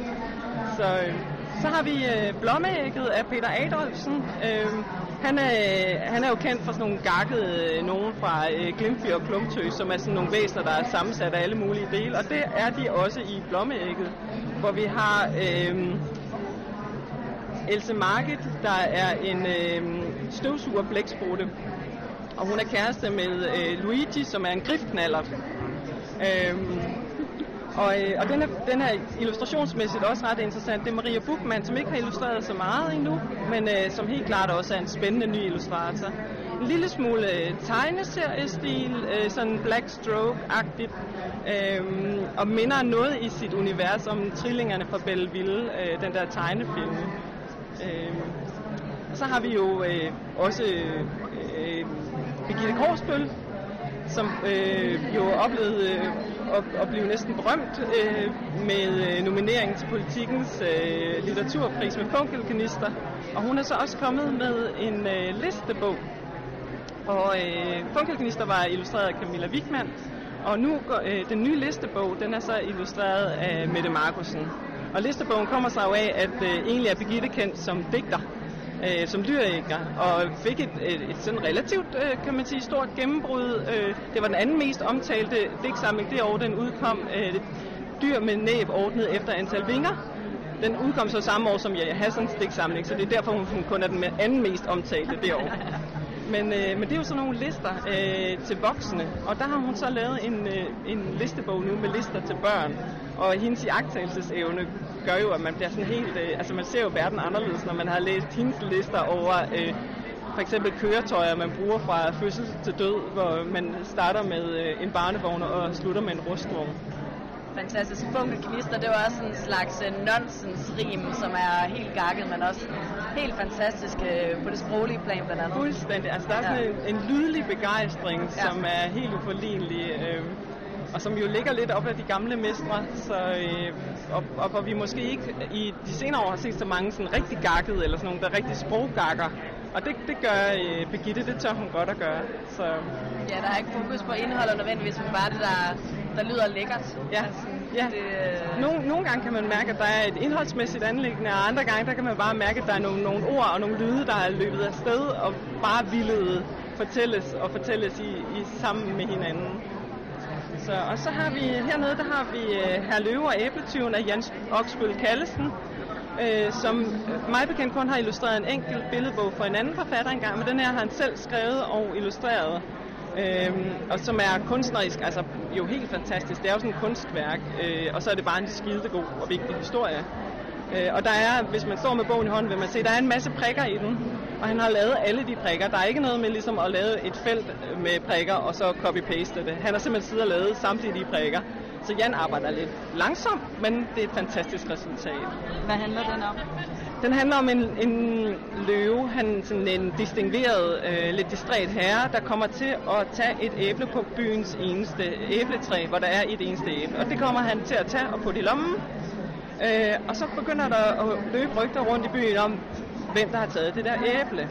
Så, øh, så har vi øh, Blommeægget af Peter Adolfsen. Øh, han, er, han er jo kendt for sådan nogle gakkede øh, nogen fra øh, og Klumtøs, som er sådan nogle væsener, der er sammensat af alle mulige dele. Og det er de også i Blommeægget, hvor vi har øh, Else Market, der er en øh, støvsuger blæksprutte. Og hun er kæreste med øh, Luigi, som er en griftknaller. Øhm, og, øh, og den, er, den er illustrationsmæssigt også ret interessant. Det er Maria Buchmann, som ikke har illustreret så meget endnu, men øh, som helt klart også er en spændende ny illustrator. En lille smule øh, tegneseriestil, øh, sådan black stroke-agtigt, øh, og minder noget i sit univers om trillingerne fra Belleville, øh, den der tegnefilm. Øh, så har vi jo øh, også øh, Birgitte Korsbøl, som øh, jo oplevede øh, at, at blive næsten berømt øh, med øh, nominering til politikens øh, litteraturpris med Funkelkanister. Og hun er så også kommet med en øh, listebog. Og øh, Funkelkanister var illustreret af Camilla Wigman, og nu går, øh, den nye listebog, den er så illustreret af Mette Markusen. Og listebogen kommer sig jo af, at øh, egentlig er Birgitte kendt som digter, øh, som lyriker, og fik et, et, et sådan relativt, øh, kan man sige, stort gennembrud. Øh, det var den anden mest omtalte digtsamling det år, den udkom. Øh, dyr med næb ordnet efter antal vinger. Den udkom så samme år som Jaja Hassans digtsamling, så det er derfor, hun kun er den anden mest omtalte det år. Men, øh, men det er jo sådan nogle lister øh, til voksne, og der har hun så lavet en, øh, en listebog nu med lister til børn. Og hendes iagtagelsesevne gør jo, at man bliver sådan helt... Øh, altså man ser jo verden anderledes, når man har læst hendes lister over øh, for eksempel køretøjer, man bruger fra fødsel til død, hvor man starter med øh, en barnevogn og slutter med en rustvogn. Fantastisk. Funkelknister, det var også en slags øh, nonsensrim, som er helt gakket, men også helt fantastisk øh, på det sproglige plan blandt andet. Fuldstændig. Altså der er sådan Ja. en, en lydlig begejstring, Ja. som er helt uforlignelig. Øh, og som jo ligger lidt op af de gamle mestre, så, øh, og, og hvor vi måske ikke i de senere år har set så mange sådan rigtig gakkede, eller sådan nogle, der er rigtig sproggakker. Og det, det gør øh, Birgitte, det tør hun godt at gøre. Så Ja, der er ikke fokus på indholdet nødvendigvis, men bare det, der, der lyder lækkert. Ja. Altså, Ja. Det, øh, Nogle, nogle gange kan man mærke, at der er et indholdsmæssigt anlæggende, og andre gange der kan man bare mærke, at der er nogle, nogle ord og nogle lyde, der er løbet af sted og bare ville fortælles og fortælles i, i sammen med hinanden. Så, og så har vi hernede, der har vi uh, Herr Løve og Æbletyven af Jens Oksbøl Kallesen, øh, som øh, mig bekendt kun har illustreret en enkelt billedbog for en anden forfatter engang, men den her har han selv skrevet og illustreret. Øhm, og som er kunstnerisk, altså jo helt fantastisk. Det er jo sådan et kunstværk, øh, og så er det bare en skidegod og vigtig historie. Øh, og der er, hvis man står med bogen i hånden, vil man se, der er en masse prikker i den, og han har lavet alle de prikker. Der er ikke noget med ligesom at lave et felt med prikker, og så copy-paste det. Han har simpelthen siddet og lavet samtlige de prikker. Så Jan arbejder lidt langsomt, men det er et fantastisk resultat. Hvad handler den om? Den handler om en, en løve, han sådan en distingueret, øh, lidt distræt herre, der kommer til at tage et æble på byens eneste æbletræ, hvor der er et eneste æble. Og det kommer han til at tage og putte i lommen. Øh, og så begynder der at løbe rygter rundt i byen om, hvem der har taget det der æble.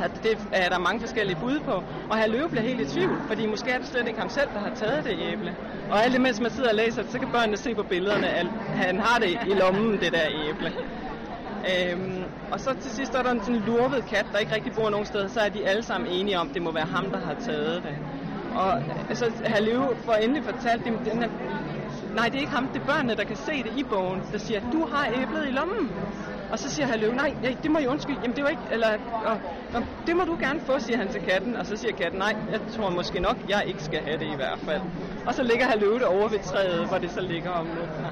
At det er der mange forskellige bud på. Og her løve bliver helt i tvivl, fordi måske er det slet ikke ham selv, der har taget det æble. Og alt imens man sidder og læser det, så kan børnene se på billederne, at han har det i lommen, det der æble. Øhm, og så til sidst er der en sådan lurvet kat, der ikke rigtig bor nogen steder, så er de alle sammen enige om, at det må være ham, der har taget det. Og så har Løve for endelig fortalt dem, den her, nej, det er ikke ham, det er børnene, der kan se det i bogen, der siger, du har æblet i lommen. Og så siger Løve, nej, nej, det må jeg undskylde, jamen det var ikke, eller, og, og, det må du gerne få, siger han til katten. Og så siger katten, nej, jeg tror måske nok, jeg ikke skal have det i hvert fald. Og så ligger Løve det over ved træet, hvor det så ligger om natten.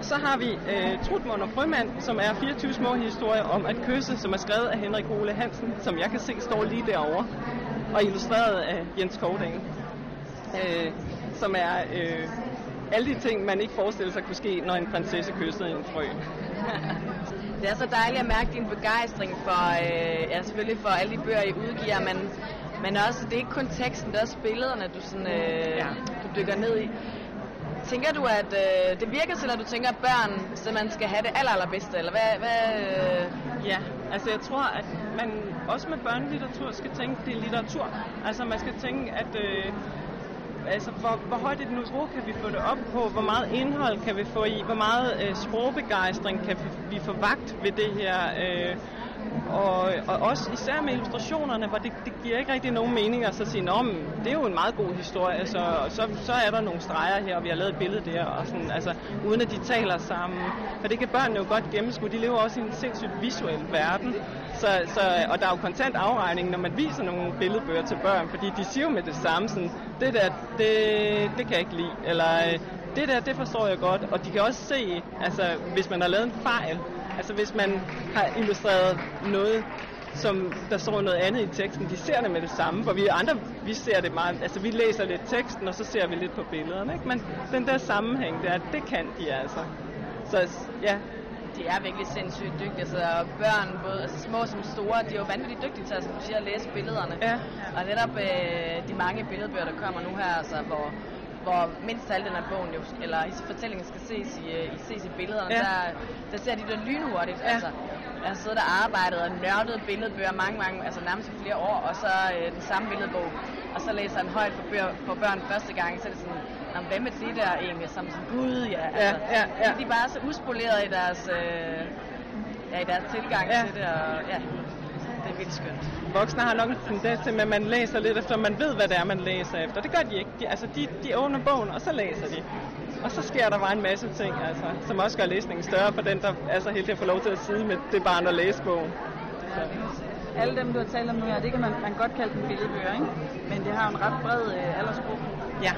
Så har vi øh, Trutmund og Frømand, som er 24 små historier om at kysse, som er skrevet af Henrik Ole Hansen, som jeg kan se står lige derovre, og illustreret af Jens Kovding, øh, som er øh, alle de ting, man ikke forestiller sig kunne ske, når en prinsesse kyssede en frø. Det er så dejligt at mærke din begejstring for, øh, ja, selvfølgelig for alle de bøger, I udgiver, men, men også, det er ikke kun teksten, det er også billederne, du, sådan, øh, ja. du dykker ned i. Tænker du, at øh, det virker til, at du tænker, at børn simpelthen skal have det aller, allerbedste, eller hvad? hvad øh... Ja, altså jeg tror, at man også med børnelitteratur skal tænke, det er litteratur. Altså man skal tænke, at øh, altså, hvor, hvor højt et niveau kan vi få det op på, hvor meget indhold kan vi få i, hvor meget øh, sprogbegejstring kan vi, vi få vagt ved det her. Øh, og, og også især med illustrationerne, hvor det, det giver ikke rigtig nogen mening at så sige, om det er jo en meget god historie, så, så, så er der nogle streger her, og vi har lavet et billede der, og sådan, altså, uden at de taler sammen. For det kan børnene jo godt gennemskue. De lever også i en sindssygt visuel verden. Så, så, og der er jo kontant afregning, når man viser nogle billedbøger til børn, fordi de siger jo med det samme, sådan, det der, det, det kan jeg ikke lide, eller det der, det forstår jeg godt, og de kan også se, altså hvis man har lavet en fejl, Altså hvis man har illustreret noget, som der står noget andet i teksten, de ser det med det samme, for vi andre, vi ser det meget, altså vi læser lidt teksten, og så ser vi lidt på billederne, ikke? men den der sammenhæng der, det kan de altså. Så ja, de er virkelig sindssygt dygtige. Så børn, både altså små som store, de er jo vanvittigt dygtige til, altså, at læse billederne. Ja. Og netop øh, de mange billedbøger, der kommer nu her, altså, hvor, hvor mindst halvdelen af bogen, jo, eller fortællingen skal ses i, øh, i, ses i billederne, Ja. der, der ser de det lynhurtigt. Ja. Altså, jeg har siddet og arbejdet og nørdet billedbøger mange, mange, altså nærmest i flere år, og så øh, den samme billedbog, og så læser han højt for, bøger, for børn første gang, så er det sådan, Nå, hvem er det der egentlig, som sådan, gud ja, altså, ja, ja. de er bare så uspoleret i deres, øh, ja, i deres tilgang Ja. til det, og ja, det er vildt skønt. voksne har nok en tendens til, at man læser lidt efter, man ved, hvad det er, man læser efter. Det gør de ikke. De, altså, de, de åbner bogen, og så læser de. Og så sker der bare en masse ting, altså, som også gør læsningen større for den, der er så heldig at få lov til at sidde med det barn og læse bogen. Alle dem, du har talt om nu her, det kan man, man godt kalde dem billedbøger, ikke? Men det har jo en ret bred øh, aldersgruppe. Ja.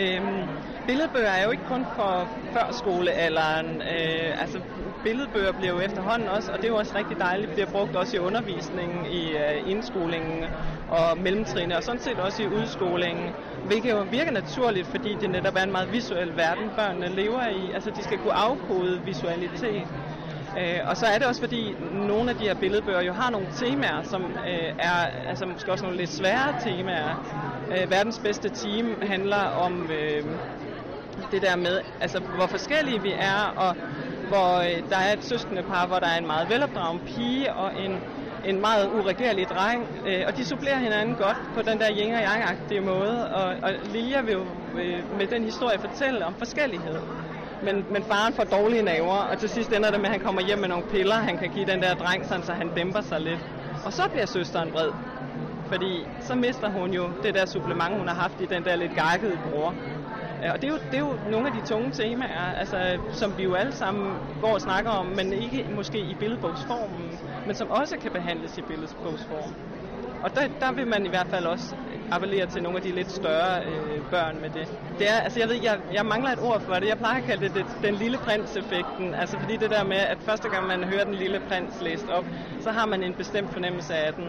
Øhm, billedbøger er jo ikke kun for førskolealderen. Øh, altså, billedbøger bliver jo efterhånden også, og det er jo også rigtig dejligt, bliver brugt også i undervisningen, i øh, indskolingen og mellemtrinene, og sådan set også i udskolingen. Hvilket jo virker naturligt, fordi det netop er en meget visuel verden, børnene lever i. Altså, de skal kunne afkode visualitet. Øh, og så er det også fordi, nogle af de her billedbøger jo har nogle temaer, som øh, er altså måske også nogle lidt svære temaer. Øh, verdens bedste team handler om øh, det der med, altså hvor forskellige vi er, og hvor øh, der er et søskende par, hvor der er en meget velopdragen pige og en en meget uregerlig dreng, øh, og de supplerer hinanden godt på den der yin og yang måde, og, og Lilja vil jo øh, med den historie fortælle om forskellighed. Men, men faren får dårlige naver, og til sidst ender det med, at han kommer hjem med nogle piller, han kan give den der dreng, sådan, så han dæmper sig lidt. Og så bliver søsteren vred, fordi så mister hun jo det der supplement, hun har haft i den der lidt gakkede bror. Ja, og det er, jo, det er jo nogle af de tunge temaer, altså, som vi jo alle sammen går og snakker om, men ikke måske i billedbogsformen, men som også kan behandles i billedbogsform. Og der, der vil man i hvert fald også appellere til nogle af de lidt større øh, børn med det. det er, altså jeg, ved, jeg, jeg mangler et ord for det. Jeg plejer at kalde det, det den lille prins-effekten. Altså fordi det der med, at første gang man hører den lille prins læst op, så har man en bestemt fornemmelse af den.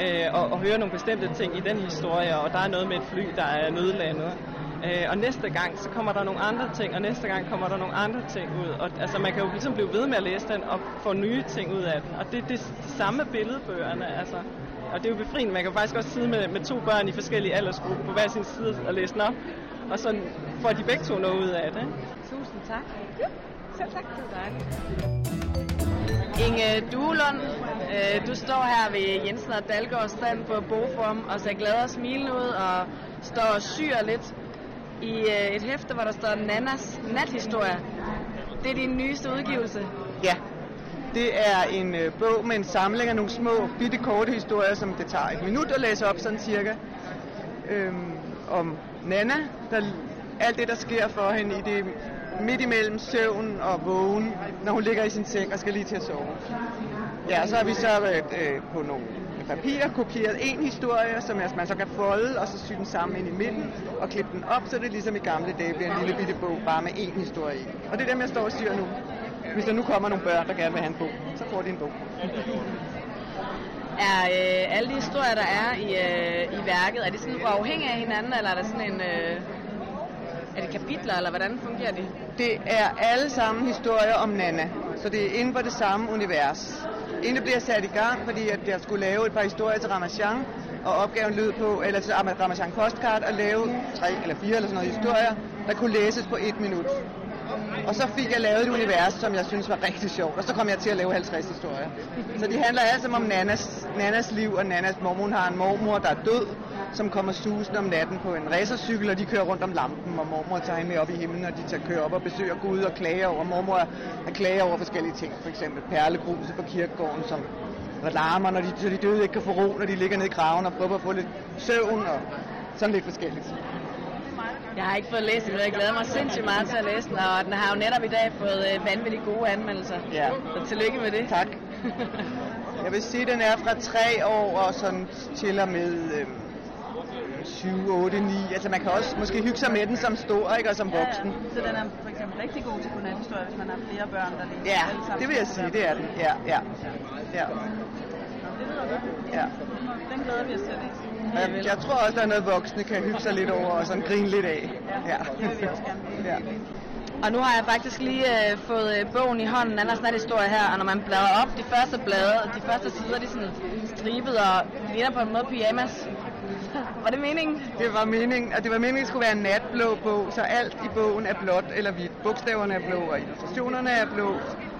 Øh, og, og hører nogle bestemte ting i den historie, og der er noget med et fly, der er nødlandet. Øh, og næste gang, så kommer der nogle andre ting, og næste gang kommer der nogle andre ting ud. Og, altså, man kan jo ligesom blive ved med at læse den og få nye ting ud af den. Og det er det, det samme billedbøgerne, altså. Og det er jo befriende. Man kan faktisk også sidde med, med to børn i forskellige aldersgrupper på hver sin side og læse den op. Og så får de begge to noget ud af det. Tusind tak. Ja, selv tak. Det dejligt. Inge Duelund, øh, du står her ved Jensen og Dalgaards stand på Boform og ser glad og smilende ud og står og syr lidt i øh, et hæfte, hvor der står Nannas nathistorie. Det er din nyeste udgivelse. Ja, det er en øh, bog med en samling af nogle små, bitte korte historier, som det tager et minut at læse op, sådan cirka. Øhm, om Nana, der, alt det, der sker for hende i det midt imellem søvn og vågen, når hun ligger i sin seng og skal lige til at sove. Ja, så har vi så været øh, på nogle papir kopieret en historie, som man så kan folde, og så sy den sammen ind i midten, og klippe den op, så det ligesom i gamle dage bliver en lille bitte bog, bare med én historie i. Og det er dem, jeg står og syr nu. Hvis der nu kommer nogle børn, der gerne vil have en bog, så får de en bog. Er øh, alle de historier, der er i, øh, i værket, er de sådan uafhængige af hinanden, eller er der sådan en... Øh, er det kapitler, eller hvordan fungerer det? Det er alle sammen historier om Nana, så det er inden for det samme univers. Inden det bliver sat i gang, fordi at jeg skulle lave et par historier til Ramachan, og opgaven lød på, eller til Ramachan Postcard, at lave tre eller fire eller sådan noget historier, der kunne læses på et minut. Og så fik jeg lavet et univers, som jeg synes var rigtig sjovt, og så kom jeg til at lave 50 historier. Så de handler alle sammen om Nannas, Nannas liv, og Nannas mormor hun har en mormor, der er død, som kommer susende om natten på en racercykel, og de kører rundt om lampen, og mormor tager hende med op i himlen, og de tager kører op og besøger Gud og klager over. Mormor er klager over forskellige ting, for eksempel perlegruset på kirkegården, som larmer, når de, så de døde ikke kan få ro, når de ligger nede i graven og prøver at få lidt søvn, og sådan lidt forskelligt. Jeg har ikke fået læst den, men jeg glæder mig sindssygt meget til at læse den, og den har jo netop i dag fået øh, vanvittigt gode anmeldelser. Ja. Så tillykke med det. Tak. jeg vil sige, at den er fra 3 år og sådan til og med øh, 7, 8, 9. Altså man kan også måske hygge sig med den som stor, ikke, og som voksen. Ja, så den er for eksempel rigtig god til godnathistorie, hvis man har flere børn, der læser Ja, det vil jeg sige, det er den. Ja, ja. ja. Det lyder godt. Ja. Den glæder vi os til at læse. Jeg, jeg tror også, der er noget voksne kan hygge sig lidt over og sådan grine lidt af. Ja. Det vil vi også gerne. ja. Og nu har jeg faktisk lige øh, fået øh, bogen i hånden, Anders Nathistorie her, og når man bladrer op, de første blade, de første sider, de er sådan stribet og ligner på en måde pyjamas. var det meningen? Det var meningen, at det var meningen, at det skulle være en natblå bog, så alt i bogen er blåt eller hvidt. Bogstaverne er blå, og illustrationerne er blå,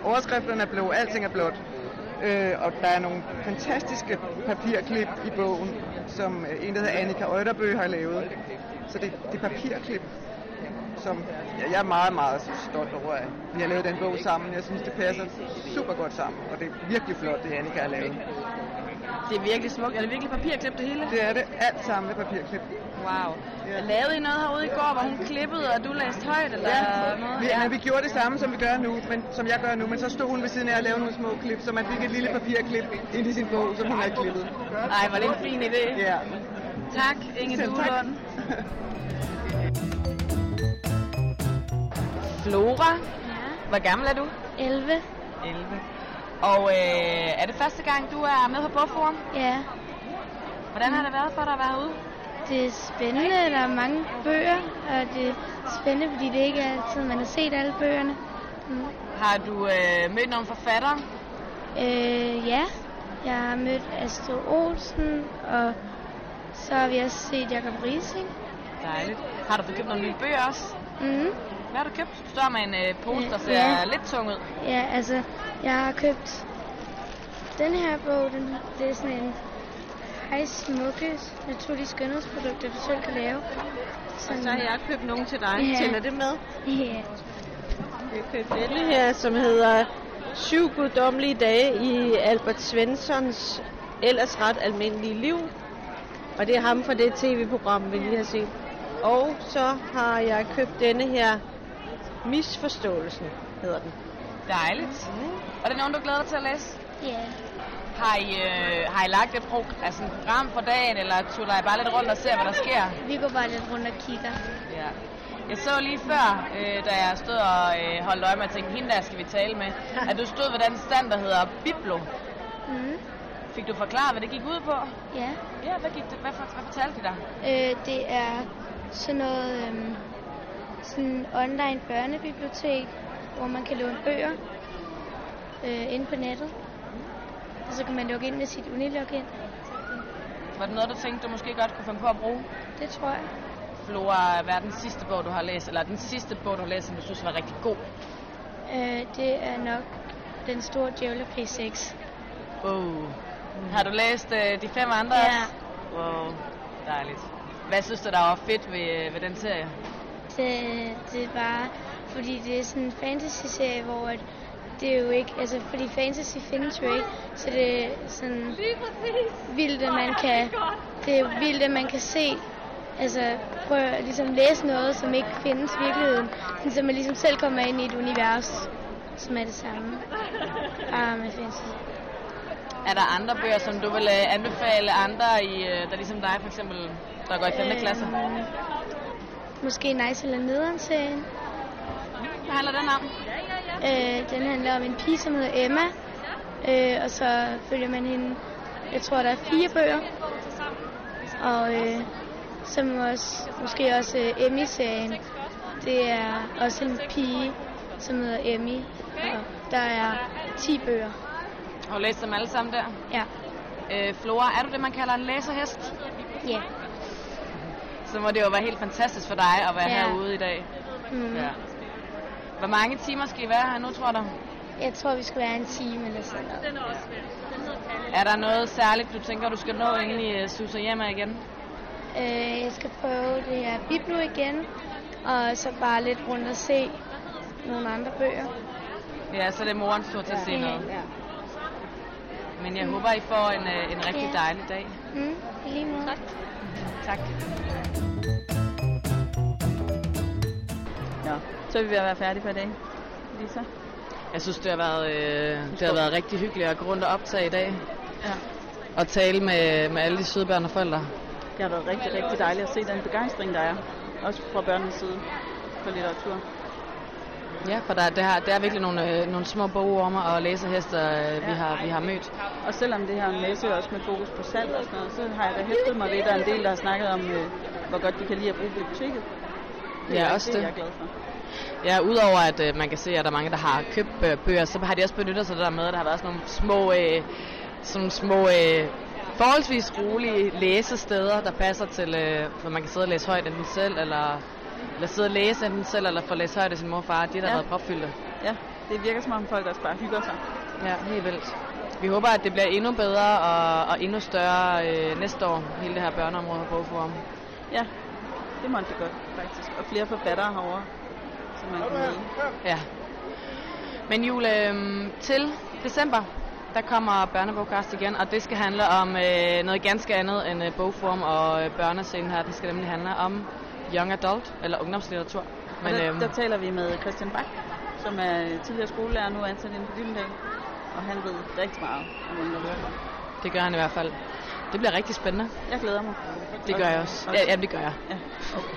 overskrifterne er blå, alting er blåt. Øh, og der er nogle fantastiske papirklip i bogen, som øh, en, der hedder Annika Øjderbø har lavet. Så det, det er papirklip, som ja, jeg er meget, meget stolt over, at vi har lavet den bog sammen. Jeg synes, det passer super godt sammen, og det er virkelig flot, det Annika har lavet. Det er virkelig smukt. Er det virkelig papirklip det hele? Det er det. Alt sammen er papirklip. Wow. Ja. Lavede I noget herude i går, hvor hun klippede, og du læste højt? Eller Ja, noget? vi, ja. Men vi gjorde det samme, som vi gør nu, men, som jeg gør nu, men så stod hun ved siden af og lavede nogle små klip, så man fik et lille papirklip ind i sin bog, som hun har klippet. Ej, var det en fin idé. Ja. Tak, Inge Selv. Duelund. Flora, hvor gammel er du? 11. 11. Og øh, er det første gang, du er med på Bogforum? Ja. Hvordan har det været for dig at være herude? Det er spændende, der er mange bøger, og det er spændende, fordi det ikke er altid, man har set alle bøgerne. Mm. Har du øh, mødt nogle forfattere? Øh, ja, jeg har mødt Astrid Olsen, og så har vi også set Jacob Rising. Dejligt. Har du fået købt nogle nye bøger også? Mm. Hvad har du købt? Du står med en øh, pose, der ser Ja. lidt tung ud. Ja, altså, jeg har købt Den her bog, den, det er sådan en hej smukke, naturlige skønhedsprodukter, du selv kan lave. Og så har jeg købt nogle til dig. Ja. Tæller det med? Ja. Jeg har købt denne her, som hedder Syv guddommelige dage i Albert Svenssons ellers ret almindelige liv. Og det er ham fra det tv-program, vi lige har set. Og så har jeg købt denne her Misforståelsen, hedder den. Dejligt. Og det er nogen, du glæder dig til at læse? Ja. Har I, øh, har I lagt et, pro- altså et program for dagen, eller tuller I bare lidt rundt og ser, hvad der sker? Vi går bare lidt rundt og kigger. Ja. Jeg så lige før, øh, da jeg stod og øh, holdt øje med at tænke, hende der skal vi tale med, at du stod ved den stand, der hedder Biblo. Mm. Fik du forklaret, hvad det gik ud på? Ja. Ja, hvad, gik det, hvad, for, hvad fortalte de dig? Øh, det er sådan noget øhm, sådan online børnebibliotek, hvor man kan låne bøger øh, inde på nettet. Og så kan man logge ind med sit Unilogin. Var det noget, du tænkte, du måske godt kunne finde på at bruge? Det tror jeg. Flora, hvad er den sidste bog, du har læst, eller den sidste bog, du har læst, som du synes var rigtig god? Øh, det er nok den store djævle P6. Oh. Har du læst øh, de fem andre? Ja. også? Wow, dejligt. Hvad synes du, der var fedt ved, ved den serie? Det, det er bare, fordi det er sådan en fantasy-serie, hvor at det er jo ikke, altså fordi fantasy findes jo ikke, så det er sådan vildt, at man kan, det er vildt, at man kan se, altså prøve at ligesom læse noget, som ikke findes i virkeligheden, sådan, så man ligesom selv kommer ind i et univers, som er det samme, bare med fantasy. Er der andre bøger, som du vil øh, anbefale andre, i, øh, der ligesom dig for eksempel, der går i 5. klasse? Måske Nice eller Nederen serien. Hvad handler den om? Øh, den handler om en pige, som hedder Emma. Øh, og så følger man hende, jeg tror, der er fire bøger. Og øh, som også, måske også øh, Emmy-serien. Det er også en pige, som hedder Emmy. Og der er 10 bøger. Du læst dem alle sammen der? Ja. Øh, Flora, er du det, man kalder en læserhest? Ja. Så må det jo være helt fantastisk for dig at være Ja. herude i dag. Mm. Ja. Hvor mange timer skal I være her nu, tror du? Jeg tror, vi skal være en time eller sådan noget. Er der noget særligt, du tænker, du skal nå, inden I øh, suser hjem igen? Øh, jeg skal prøve det her Biblo igen. Og så bare lidt rundt og se nogle andre bøger. Ja, så det er morens tur til at se Ja. noget. Men jeg håber, I får en, øh, en rigtig Ja. dejlig dag. Mm, lige måde. Tak. Nå, så er vi ved at være færdige for i dag. Lisa? Jeg synes, det har været, øh, det har været rigtig hyggeligt at gå rundt og optage i dag. Ja. Og tale med, med alle de søde børn og forældre. Det har været rigtig, rigtig dejligt at se den begejstring, der er. Også fra børnenes side for litteratur. Ja, for der, det, har, det er virkelig nogle, øh, nogle små bogormer og læsehester, øh, vi, har, vi har mødt. Og selvom det her er messe også med fokus på salg og sådan noget, så har jeg da hæftet mig ved, at der er en del, der har snakket om, øh, hvor godt de kan lide at bruge biblioteket. Det er Ja, jeg- også det. er det. jeg glad for. Ja, udover at øh, man kan se, at der er mange, der har købt øh, bøger, så har de også benyttet sig af det der med, at der har været sådan nogle små, øh, sådan små øh, forholdsvis rolige læsesteder, der passer til, øh, hvor man kan sidde og læse højt enten selv, eller, eller sidde og læse enten selv, eller få læst højt af sin mor og far. De der har Ja. været propfyldte. Ja, det virker som om folk også bare hygger sig. Ja, helt vildt. Vi håber, at det bliver endnu bedre og, og endnu større øh, næste år, hele det her børneområde på Bogforum. Ja, det må det godt faktisk. Og flere forfattere herovre, som man kan møde. Ja. Men Jule, øh, til december, der kommer Børnebogkast igen, og det skal handle om øh, noget ganske andet end øh, bogform og øh, børnescenen her. Den skal nemlig handle om young adult, eller ungdomslitteratur. Men, der, øhm, der taler vi med Christian Bak, som er tidligere skolelærer, nu ansat inde på Gyldendal. Og han ved rigtig meget om ungdomslitteratur. det gør han i hvert fald. Det bliver rigtig spændende. Jeg glæder mig. Det gør jeg også. Ja, ja det gør jeg. Ja, okay.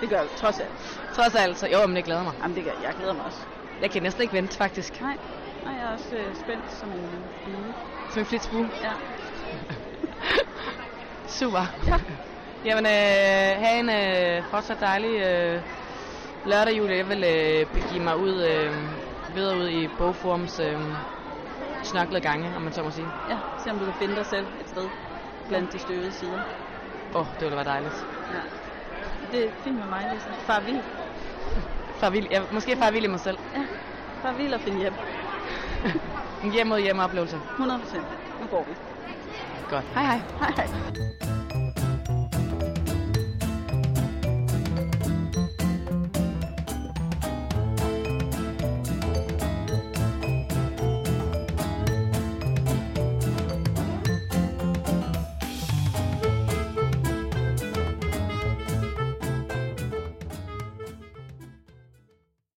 Det gør jeg trods alt. Trods alt, så jo, men det glæder mig. Jamen, det gør jeg. Jeg glæder mig også. Jeg kan næsten ikke vente, faktisk. Nej, Nej jeg er også øh, spændt som en bue. Som en flitsbue. Ja. Super. Ja. Jamen, øh, have en øh, fortsat dejlig øh, lørdag, Julie. Jeg vil øh, begive mig ud, øh, videre ud i bogforums øh, snoklede gange, om man så må sige. Ja, se om du kan finde dig selv et sted blandt de støvede sider. Åh, oh, det ville være dejligt. Ja. Det er fint med mig, Lisa. Far vild. Far vild. Ja, måske far vild i mig selv. Ja, far vild og finde hjem. en hjem mod hjemme oplevelse. 100 procent. Nu går vi. Godt. Hej hej. Hej hej.